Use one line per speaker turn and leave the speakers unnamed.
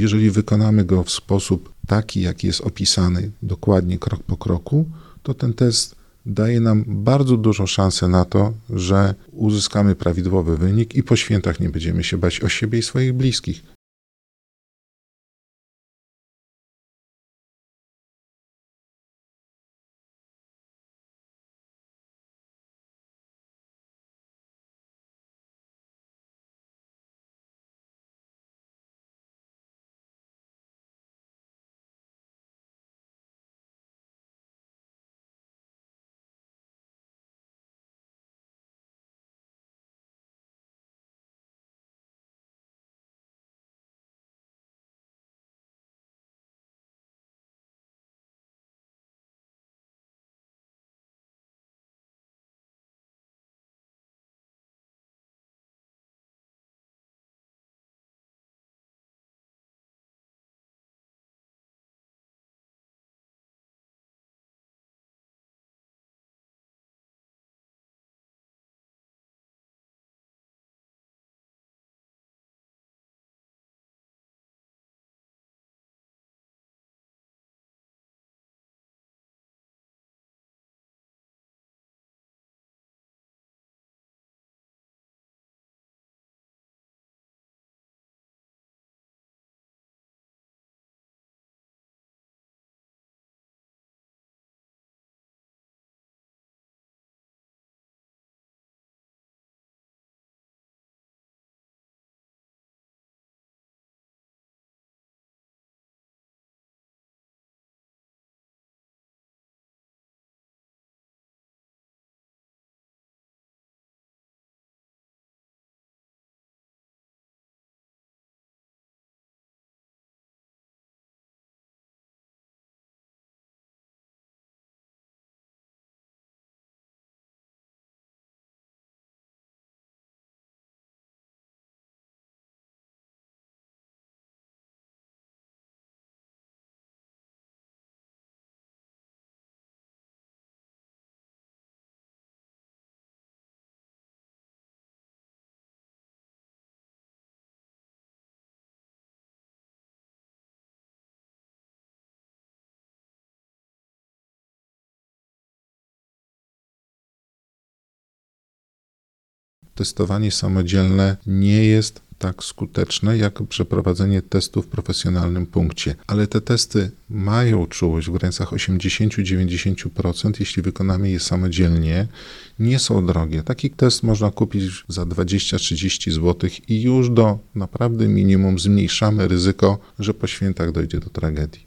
jeżeli wykonamy go w sposób taki, jaki jest opisany, dokładnie krok po kroku, to ten test daje nam bardzo dużą szansę na to, że uzyskamy prawidłowy wynik i po świętach nie będziemy się bać o siebie i swoich bliskich. Testowanie samodzielne nie jest tak skuteczne jak przeprowadzenie testu w profesjonalnym punkcie. Ale te testy mają czułość w granicach 80-90%, jeśli wykonamy je samodzielnie. Nie są drogie. Taki test można kupić za 20-30 zł i już do naprawdę minimum zmniejszamy ryzyko, że po świętach dojdzie do tragedii.